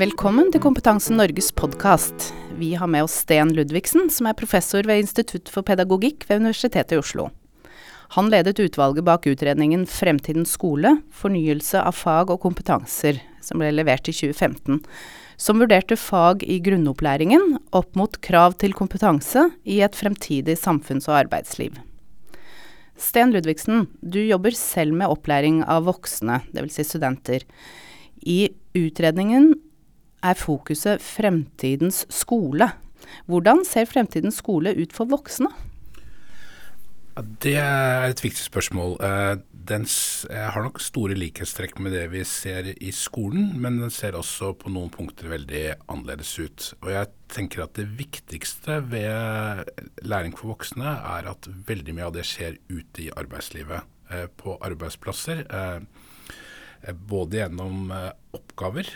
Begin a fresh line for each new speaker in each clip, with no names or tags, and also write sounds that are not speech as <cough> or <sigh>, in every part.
Velkommen til Kompetansen Norges podkast. Vi har med oss Sten Ludvigsen, som er professor ved Institutt for pedagogikk ved Universitetet i Oslo. Han ledet utvalget bak utredningen 'Fremtidens skole fornyelse av fag og kompetanser', som ble levert i 2015, som vurderte fag i grunnopplæringen opp mot krav til kompetanse i et fremtidig samfunns- og arbeidsliv. Sten Ludvigsen, du jobber selv med opplæring av voksne, dvs. Si studenter. I utredningen er fokuset fremtidens skole. Hvordan ser fremtidens skole ut for voksne?
Det er et viktig spørsmål. Eh, den har nok store likhetstrekk med det vi ser i skolen, men den ser også på noen punkter veldig annerledes ut. Og jeg tenker at det viktigste ved læring for voksne er at veldig mye av det skjer ute i arbeidslivet. Eh, på arbeidsplasser. Eh, både gjennom oppgaver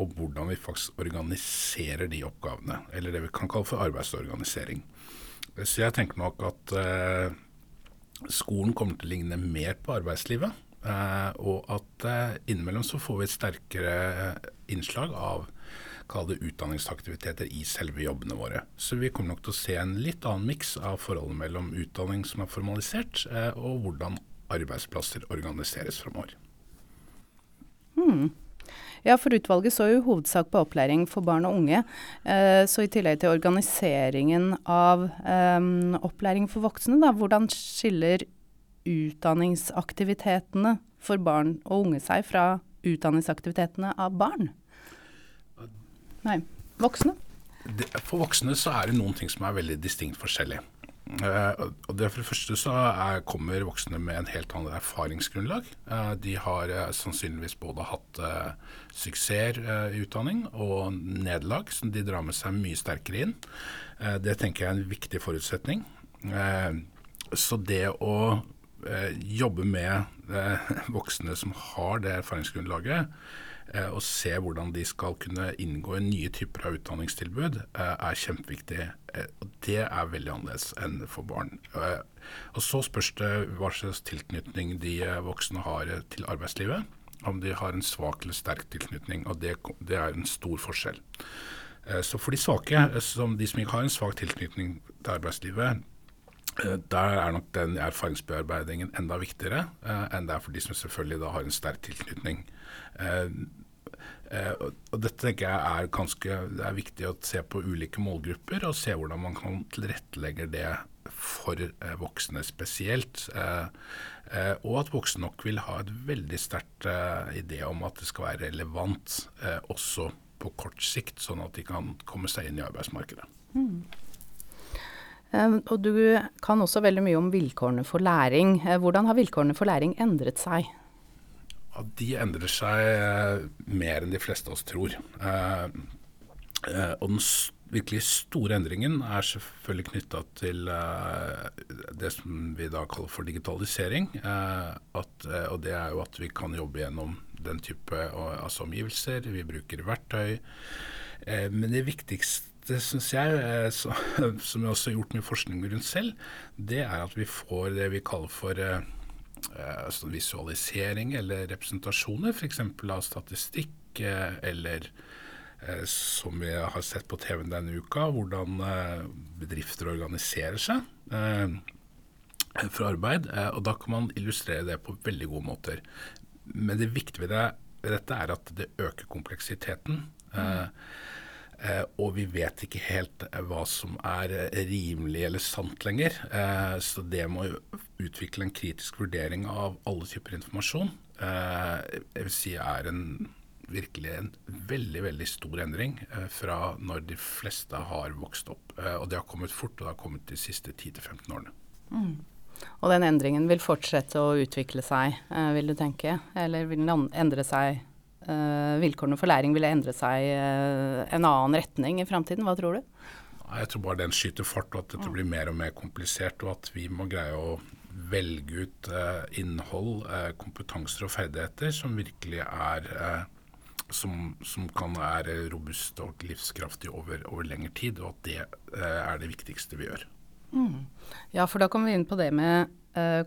og hvordan vi faktisk organiserer de oppgavene. Eller det vi kan kalle for arbeidsorganisering. Så jeg tenker nok at skolen kommer til å ligne mer på arbeidslivet. Eh, og at eh, innimellom så får vi et sterkere eh, innslag av kall utdanningsaktiviteter i selve jobbene våre. Så vi kommer nok til å se en litt annen miks av forholdet mellom utdanning som er formalisert, eh, og hvordan arbeidsplasser organiseres framover.
Hmm. Ja, for utvalget så jo hovedsak på opplæring for barn og unge. Eh, så i tillegg til organiseringen av eh, opplæring for voksne, da, hvordan skiller utdanningsaktivitetene for barn og unge seg fra utdanningsaktivitetene av barn? Nei, voksne?
For voksne så er det noen ting som er veldig distinkt forskjellig. Uh, og det For det første så er, kommer voksne med en helt annet erfaringsgrunnlag. Uh, de har uh, sannsynligvis både hatt suksesser i utdanning og nederlag som de drar med seg mye sterkere inn. det tenker jeg er en viktig forutsetning. så det å jobbe med <laughs> voksne som har det erfaringsgrunnlaget, Eh, og se hvordan de skal kunne inngå i nye typer av utdanningstilbud, eh, er kjempeviktig. Eh, og Det er veldig annerledes enn for barn. Og Så spørs det hva slags tilknytning de voksne har til arbeidslivet. Om de har en svak eller sterk tilknytning. og Det, det er en stor forskjell. Så for de svake, som de som ikke har en svak tilknytning til arbeidslivet, der er nok den erfaringsbearbeidingen enda viktigere enn det er for de som selvfølgelig da har en sterk tilknytning. Eh, og dette tenker jeg er ganske det er viktig å se på ulike målgrupper og se hvordan man kan tilrettelegge det for eh, voksne spesielt. Eh, eh og at voksne nok vil ha et veldig sterkt eh, idé om at det skal være relevant eh, også på kort sikt, sånn at de kan komme seg inn i arbeidsmarkedet. Mm.
og du kan også veldig mye om vilkårene for læring. hvordan har vilkårene for læring endret seg?
Ja, de endrer seg eh, mer enn de fleste av oss tror. Eh, eh, og den virkelig store endringen er selvfølgelig knytta til det som vi da kaller for digitalisering. At, og det er jo at vi kan jobbe gjennom den type altså omgivelser. Vi bruker verktøy. men det viktigste syns jeg, <laughs> som jeg også har gjort mye forskning rundt selv, det er at vi får det vi kaller for visualisering eller representasjoner, f.eks. av statistikk eh, eller eh, som vi har sett på TV-en denne uka, hvordan bedrifter organiserer seg for arbeid. Og da kan man illustrere det på veldig gode måter. Men det viktige ved dette er at det øker kompleksiteten. Mm. Eh, og vi vet ikke helt eh, hva som er eh, rimelig eller sant lenger. Eh, så det må utvikle en kritisk vurdering av alle typer informasjon, eh, jeg vil si er en virkelig en veldig veldig stor endring eh, fra når de fleste har vokst opp. og det har kommet fort, og det har kommet de siste 10-15 årene. Mm.
Og den endringen vil fortsette å utvikle seg, vil du tenke? Eller vil den endre seg vilkårene for læring ville endre seg uh, en annen retning i framtiden? Hva tror du?
Jeg tror bare den skyter fart, og at dette blir mer og mer komplisert. Og at vi må greie å velge ut uh, innhold, kompetanser og ferdigheter som virkelig er som, som, kan være robuste og livskraftige over, over lengre tid, og at det er det viktigste vi gjør.
Mm. Ja, for da kommer vi inn på det med eh,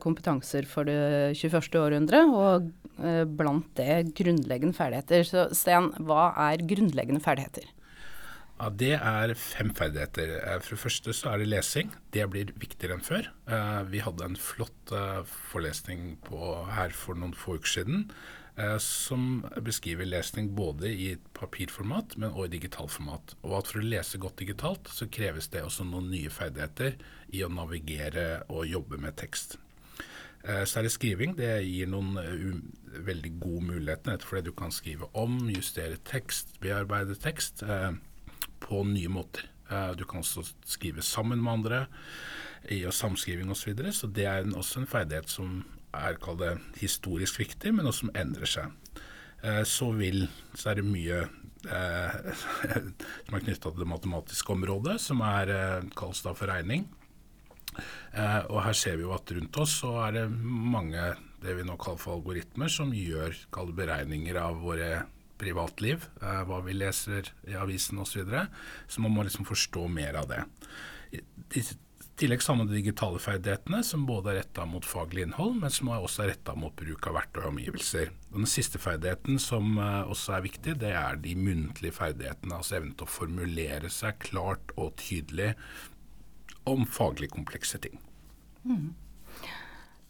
kompetanser for det 21. århundre, og eh, blant det grunnleggende ferdigheter. Så Sten, hva er grunnleggende ferdigheter?
Ja, Det er fem ferdigheter. Eh, for det første så er det lesing. Det blir viktigere enn før. Eh, vi hadde en flott eh, forelesning på, her for noen få uker siden som beskriver lesning både i papirformat, men også i digitalformat. Og at for å lese godt digitalt, så kreves det også noen nye ferdigheter i å navigere og jobbe med tekst. Er det skriving. Det gir noen veldig gode muligheter, fordi du kan skrive om, justere tekst, bearbeide tekst på nye måter. Eh, du kan også skrive sammen med andre i samskriving osv. Så, videre. så det er også en ferdighet som er det, historisk viktig, men også som endrer seg. Eh, så, vil, så er det mye eh, <laughs> som er knytta til det matematiske området, som er, eh, kalles da for regning. Eh, og her ser vi jo at rundt oss så er det mange det vi nå kaller for algoritmer, som gjør beregninger av våre privatliv, eh, hva vi leser i avisen osv. Så, videre. så man må liksom forstå mer av det. I tillegg sammen de digitale ferdighetene, som både er retta mot faglig innhold, men som også er retta mot bruk av verktøy og omgivelser. Den siste ferdigheten som uh, også er viktig, det er de muntlige ferdighetene. Altså evnen til å formulere seg klart og tydelig om faglig komplekse ting. Mm.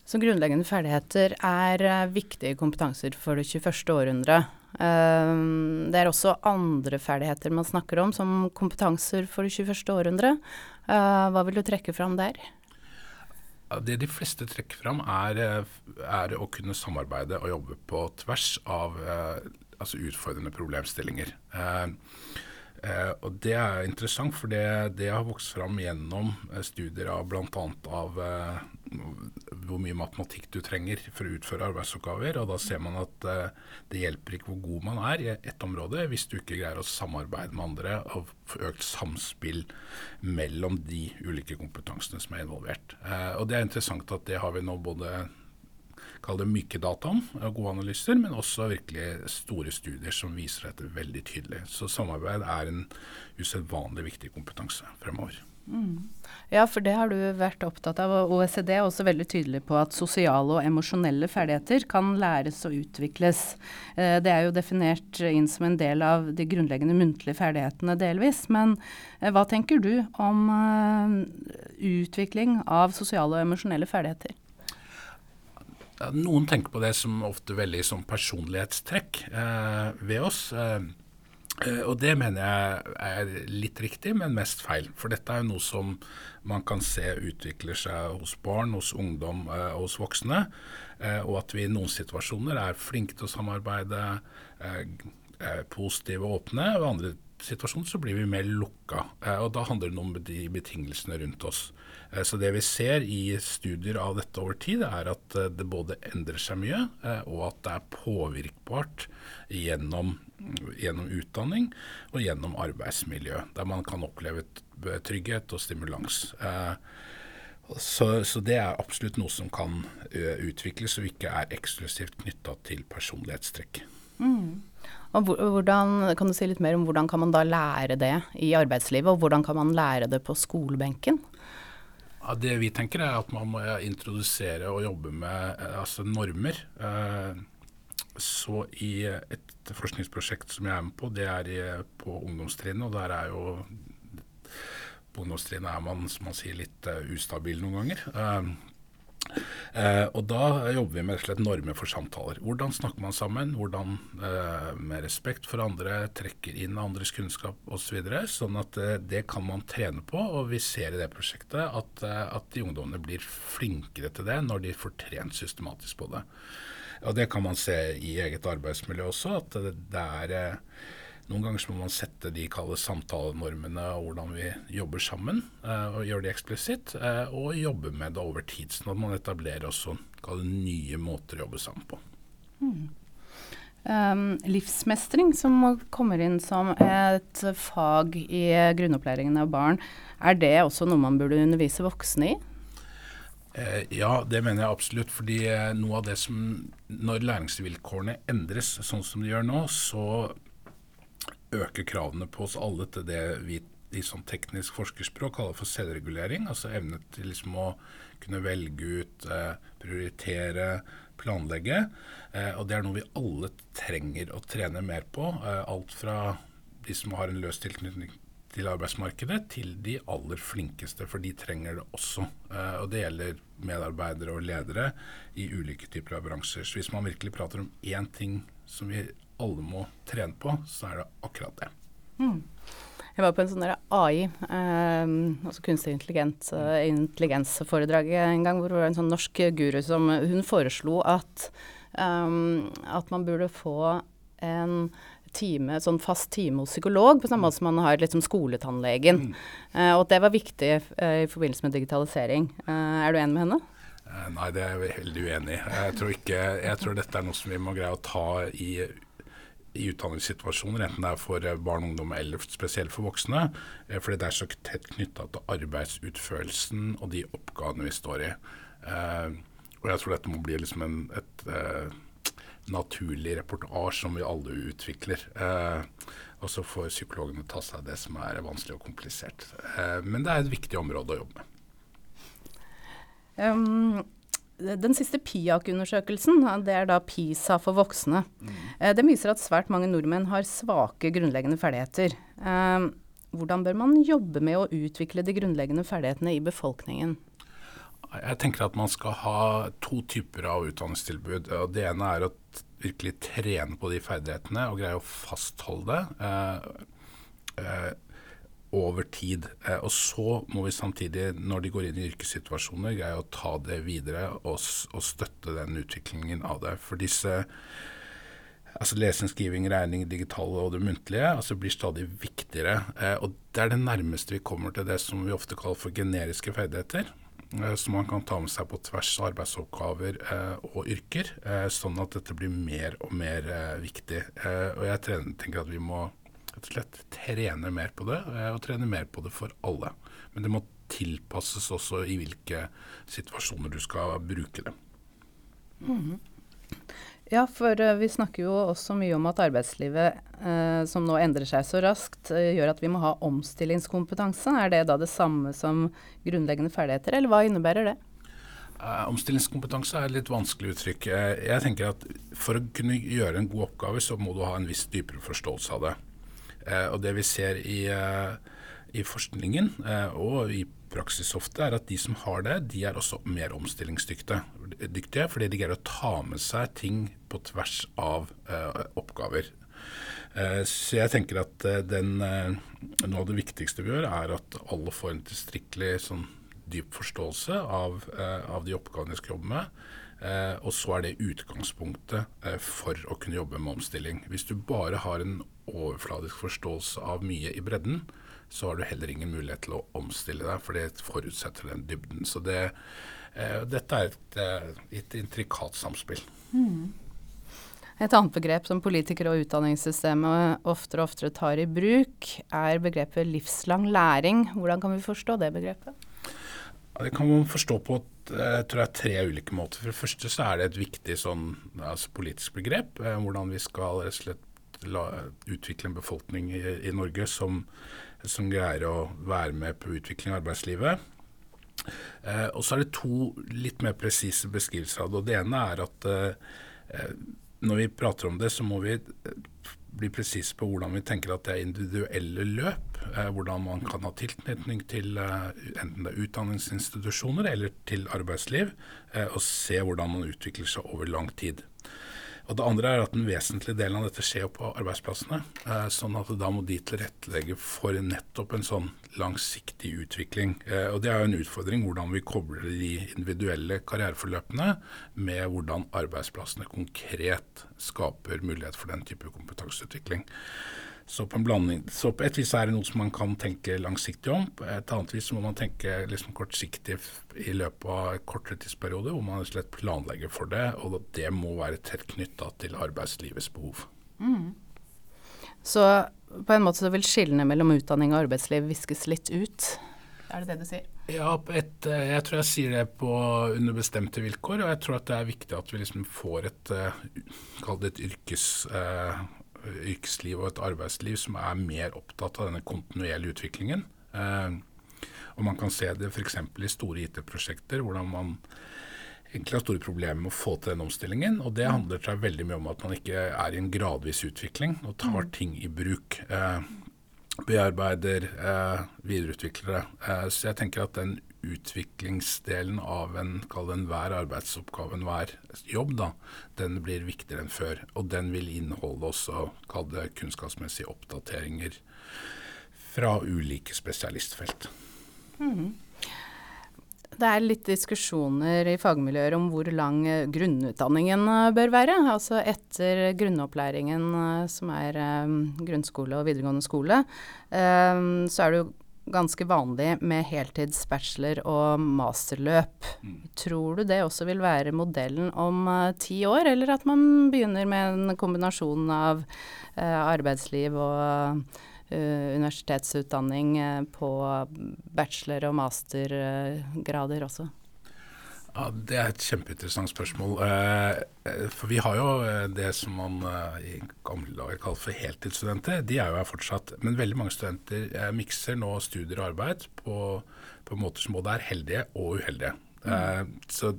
Så grunnleggende ferdigheter er uh, viktige kompetanser for det 21. århundre. Um, det er også andre ferdigheter man snakker om, som kompetanser for det 21. århundre. Uh, hva vil du trekke fram der?
Det de fleste trekker fram, er, er, å kunne samarbeide og jobbe på tvers av uh, altså utfordrende problemstillinger. Uh, Uh, og Det er interessant, for det, det, har vokst fram gjennom uh, studier av bl.a. av uh, hvor mye matematikk du trenger for å utføre arbeidsoppgaver. og Da ser man at det hjelper ikke hvor god man er i ett område, hvis du ikke greier å samarbeide med andre og få økt samspill mellom de ulike kompetansene som er involvert. og Det er interessant at det har vi nå både kall det myke dataen, gode analyser, men også virkelig store studier som viser dette veldig tydelig. Så samarbeid er en usedvanlig viktig kompetanse fremover. Mm.
Ja, for det har du vært opptatt av. OECD er også veldig tydelig på at sosiale og emosjonelle ferdigheter kan læres og utvikles. Eh, det er jo definert inn som en del av de grunnleggende muntlige ferdighetene delvis. Men eh, hva tenker du om eh, utvikling av sosiale og emosjonelle ferdigheter?
Noen tenker på det som ofte veldig som personlighetstrekk eh, ved oss. Eh, eh, og det mener jeg er litt riktig, men mest feil. For dette er jo noe som man kan se utvikler seg hos barn, hos ungdom og hos voksne. Og at vi i noen situasjoner er flinke til å samarbeide, positive og åpne. og andre situasjoner så blir vi mer lukka. og da handler det om de betingelsene rundt oss. Eh, så det vi ser i studier av dette over tid, er at eh, det både endrer seg mye, eh, og at det er påvirkbart gjennom, gjennom utdanning og gjennom arbeidsmiljø, der man kan oppleve trygghet og stimulans. Så, så, det er absolutt noe som kan utvikles og ikke er eksklusivt knytta til personlighetstrekk. Mm.
Og hvordan, kan du si litt mer om hvordan kan man da lære det i arbeidslivet, og hvordan kan man lære det på skolebenken?
Ja, det vi tenker er at man må introdusere og jobbe med eh, altså normer. Eh, så i et forskningsprosjekt som jeg er med på, det er på ungdomstrinnet. Og der er jo På ungdomstrinnet er man, som man sier, litt uh, ustabil noen ganger. Eh, og Da jobber vi med slett normer for samtaler. Hvordan snakker man sammen? Hvordan eh, med respekt for andre, trekker inn andres kunnskap osv. Så sånn at eh, det kan man trene på. Og vi ser i det prosjektet at, eh, at de ungdommene blir flinkere til det når de får trent systematisk på det. Og Det kan man se i eget arbeidsmiljø også, at det, det er eh, noen ganger så må man sette de kalde samtalenormene og hvordan vi jobber sammen, uh, og gjøre det eksplisitt. Uh, og jobbe med det over tid, sånn at man etablerer også nye måter å jobbe sammen på. Mm.
Um, livsmestring, som kommer inn som et fag i grunnopplæringen av barn, er det også noe man burde undervise voksne i?
Eh, ja, det mener jeg absolutt. fordi noe av det som Når læringsvilkårene endres sånn som de gjør nå, så øker kravene på oss alle til det vi i sånn teknisk forskerspråk kaller for selvregulering. Altså evne til liksom å kunne velge ut, eh, prioritere, planlegge. Eh, og det er noe vi alle trenger å trene mer på. Eh, alt fra de som har en løs tilknytning til arbeidsmarkedet, til de aller flinkeste, for de trenger det også. Eh, og det gjelder medarbeidere og ledere i ulike typer av bransjer. Så hvis man virkelig prater om én ting som vi alle må trene på, så er det akkurat det. Mm.
Jeg var på en sånn AI, eh, altså kunstig intelligens, uh, intelligensforedrag en gang, hvor det var en sånn norsk guru som hun foreslo at, um, at man burde få en time, sånn fast time hos psykolog, på samme måte som man har liksom skoletannlegen. Mm. Uh, og at det var viktig uh, i forbindelse med digitalisering. Uh, er du enig med henne?
Nei, det er jeg veldig uenig i. Jeg tror, ikke, jeg tror dette er noe som vi må greie å ta i i utdanningssituasjoner, enten det er for eh, barn og ungdom eller spesielt for voksne. Eh, fordi det er så tett knytta til arbeidsutførelsen og de oppgavene vi står i. Eh, og jeg tror dette må bli liksom en, et naturlig reportasje som vi alle utvikler. Og så får psykologene ta seg av det som er vanskelig og komplisert. Men det er et viktig område å jobbe med.
Um den siste PIAK-undersøkelsen, det er da PISA for voksne, mm. Eh, den viser at svært mange nordmenn har svake grunnleggende ferdigheter. Eh, hvordan bør man jobbe med å utvikle de grunnleggende ferdighetene i befolkningen?
Jeg tenker at man skal ha to typer av utdanningstilbud. Det ene er å virkelig trene på de ferdighetene og greie å fastholde det. Over tid. Eh, og så må vi samtidig, når de går inn i yrkessituasjoner, greie å ta det videre og, og støtte den utviklingen av det. For disse altså lesing, skriving, regning, digitale og det muntlige altså blir stadig viktigere. Eh, og det er det nærmeste vi kommer til det som vi ofte kaller for generiske ferdigheter. Eh, som man kan ta med seg på tvers av arbeidsoppgaver og yrker. Sånn at dette blir mer og mer viktig. og jeg tenker at vi må rett og slett trene mer på det, eh, og trene mer på det for alle. Men det må tilpasses også i hvilke situasjoner du skal bruke det.
Mm. Ja, for uh, vi snakker jo også mye om at arbeidslivet eh, som nå endrer seg så raskt, uh, gjør at vi må ha omstillingskompetanse. Er det da det samme som grunnleggende ferdigheter, eller hva innebærer det?
omstillingskompetanse er et litt vanskelig uttrykk. jeg tenker at For å kunne gjøre en god oppgave, så må du ha en viss dypere forståelse av det. Eh, og det vi ser i, eh, i forskningen eh, og i praksis ofte, er at de som har det, de er også mer omstillingsdyktige. Fordi de greier å ta med seg ting på tvers av oppgaver. Så jeg tenker at den, noe av det viktigste vi gjør, er at alle får en tilstrekkelig sånn, dyp forståelse av, av, de oppgavene de skal jobbe med. Eh, og så er det utgangspunktet eh, for å kunne jobbe med omstilling. Hvis du bare har en overfladisk forståelse av mye i bredden, så har du heller ingen mulighet til å omstille deg, for det forutsetter den dybden. Så det, eh, dette er et, eh, et intrikat samspill. Mm.
Et annet begrep som politikere og utdanningssystemet oftere og oftere tar i bruk, er begrepet livslang læring. Hvordan kan vi forstå det begrepet?
Ja, det kan man forstå på eh, jeg tror jeg, tre ulike måter. For det første så er det et viktig sånn, altså politisk begrep. Eh, hvordan vi skal rett og slett la, utvikle en befolkning i, i Norge som, som, greier å være med på utvikling av arbeidslivet. Eh, og så er det to litt mer presise beskrivelser av det. og Det ene er at eh, når vi prater om det, så må vi bli presise på hvordan vi tenker at det er individuelle løp. Eh, hvordan man kan ha tilknytning til eh, enten det er utdanningsinstitusjoner eller til arbeidsliv, eh, og se hvordan man utvikler seg over lang tid. Og Det andre er at en vesentlig del av dette skjer på arbeidsplassene. Sånn at da må de tilrettelegge for nettopp en sånn langsiktig utvikling. Og Det er jo en utfordring hvordan vi kobler de individuelle karriereforløpene med hvordan arbeidsplassene konkret skaper mulighet for den type kompetanseutvikling. Så på, blanding, så på, et vis er det noe som man kan tenke langsiktig om. På et annet vis må man tenke liksom kortsiktig i løpet av en kortere tidsperiode, hvor man slett planlegger for det. Og det må være tett knytta til arbeidslivets behov. Mm.
Så på en måte så vil skillene mellom utdanning og arbeidsliv viskes litt ut? Er det det du sier?
Ja, et, eh, jeg tror jeg sier det på under bestemte vilkår. Og jeg tror at det er viktig at vi liksom får et, uh, kall det et yrkes... Uh, yrkesliv og et arbeidsliv som er mer opptatt av denne kontinuerlige utviklingen. Eh, og Man kan se det f.eks. i store IT-prosjekter, hvordan man egentlig har store problemer med å få til den omstillingen. Og det handler seg veldig mye om at man ikke er i en gradvis utvikling og tar ting i bruk. Eh, bearbeider, eh, videreutvikler det. Eh, så jeg tenker at den utviklingsdelen av en, kall enhver arbeidsoppgave, enhver jobb, da, den blir viktigere enn før. Og den vil inneholde også kall det kunnskapsmessige oppdateringer fra ulike spesialistfelt. Mm.
Det er litt diskusjoner i fagmiljøer om hvor lang eh, grunnutdanningen eh, bør være. Altså etter grunnopplæringen, eh, som er grunnskole og videregående skole, så er det jo ganske vanlig med heltids bachelor- og masterløp. Mm. Tror du det også vil være modellen om ti år, eller at man begynner med en kombinasjon av arbeidsliv og uh, universitetsutdanning uh, på bachelor- og mastergrader også?
Ja, Det er et kjempeinteressant spørsmål. Eh, for vi har jo det som man i gamle dager kalte for heltidsstudenter. De er jo her fortsatt. Men veldig mange studenter mikser nå studier og arbeid på, på måter som både er heldige og uheldige. Mm. Så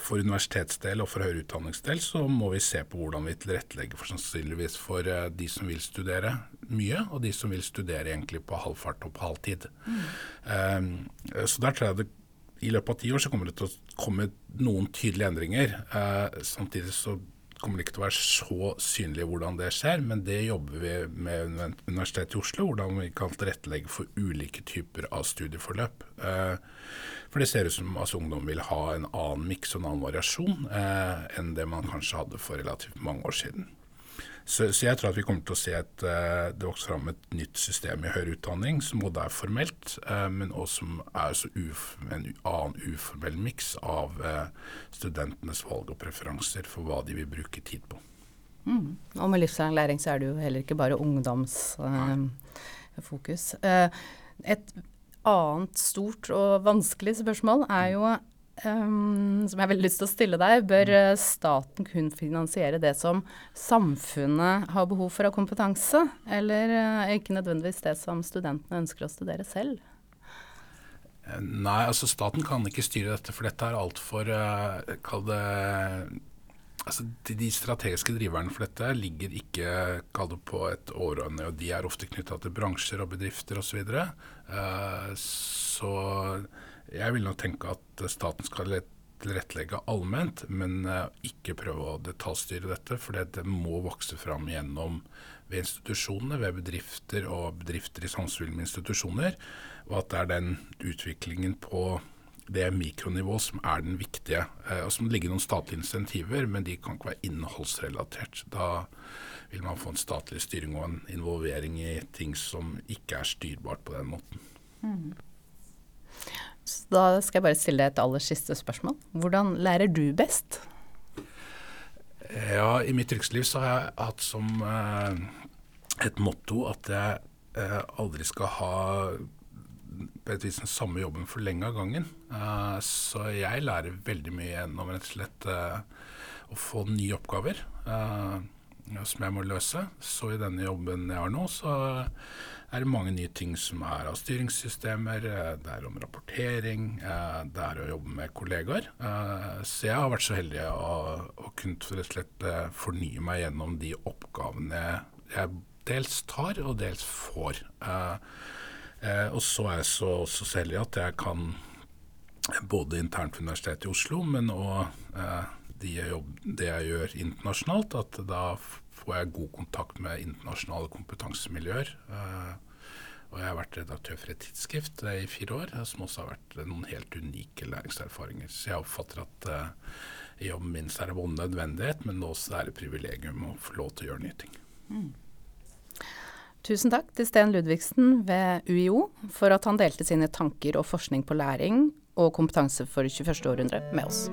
for universitetsdel og for høyere utdanningsdel så må vi se på hvordan vi tilrettelegger for sannsynligvis for de som vil studere mye, og de som vil studere egentlig på halvfart og på halvtid. Mm. Så der tror jeg det i løpet av ti år så kommer det til å komme noen tydelige endringer. Eh, samtidig så kommer det ikke til å være så synlig hvordan det skjer, men det jobber vi med Universitetet i Oslo, hvordan vi kan tilrettelegge for ulike typer av studieforløp. Eh, for det ser ut som altså, ungdom vil ha en annen miks og en annen variasjon eh, enn det man kanskje hadde for relativt mange år siden. Så, så, jeg tror at vi kommer til å se at uh, det vokser fram et nytt system i høyere utdanning som både er formelt, uh, men også som er en annen uformell miks av uh, studentenes valg og preferanser for hva de vil bruke tid på.
Mm. Og med livslang læring så er det jo heller ikke bare ungdomsfokus. et annet stort og vanskelig spørsmål er jo um, som jeg har veldig lyst til å stille deg, bør mm. staten kun finansiere det som samfunnet har behov for av kompetanse, eller uh, ikke nødvendigvis det som studentene ønsker å studere selv?
Eh, nei, altså staten kan ikke styre dette, for dette er altfor uh, Kall det altså De strategiske driverne for dette ligger ikke det på et århånd, og de er ofte knytta til bransjer og bedrifter osv. Så, uh, så jeg vil nok tenke at staten skal tilrettelegge allment, men uh, ikke prøve å detaljstyre dette. For det må vokse fram gjennom ved institusjonene, ved bedrifter og bedrifter i samspill med institusjoner. Og at det er den utviklingen på det mikronivå som er den viktige. Eh, og som ligger noen statlige insentiver, men de kan ikke være innholdsrelatert. Da vil man få en statlig styring og en involvering i ting som ikke er styrbart på den måten. Mm.
Så da skal jeg bare stille deg et aller siste spørsmål. Hvordan lærer du best?
Ja, I mitt yrkesliv så har jeg hatt som eh, et motto at jeg eh, aldri skal ha på et vis den samme jobben for lenge av gangen. Eh, så jeg lærer veldig mye gjennom rett og slett uh, å få nye oppgaver uh, som jeg må løse. Så i denne jobben jeg har nå, så er det mange nye ting som er av styringssystemer. Det er om rapportering, det er å jobbe med kollegaer. Så jeg har vært så heldig å, å kunne rett slett fornye meg gjennom de oppgavene jeg dels tar og dels får. Eh, og så er jeg så, så heldig at jeg kan både internt ved Universitetet i Oslo, men òg eh, det, jeg gjør internasjonalt, at da får jeg god kontakt med internasjonale kompetansemiljøer. Eh, og jeg har vært redaktør for et tidsskrift eh, i fire år, som også har vært noen helt unike læringserfaringer. Så jeg oppfatter at uh, jobben min er det både nødvendighet, men også er det privilegium å få lov til å gjøre nye ting. Mm.
Tusen takk til Sten Ludvigsen ved UiO for at han delte sine tanker og forskning på læring og kompetanse for 21. århundre med oss.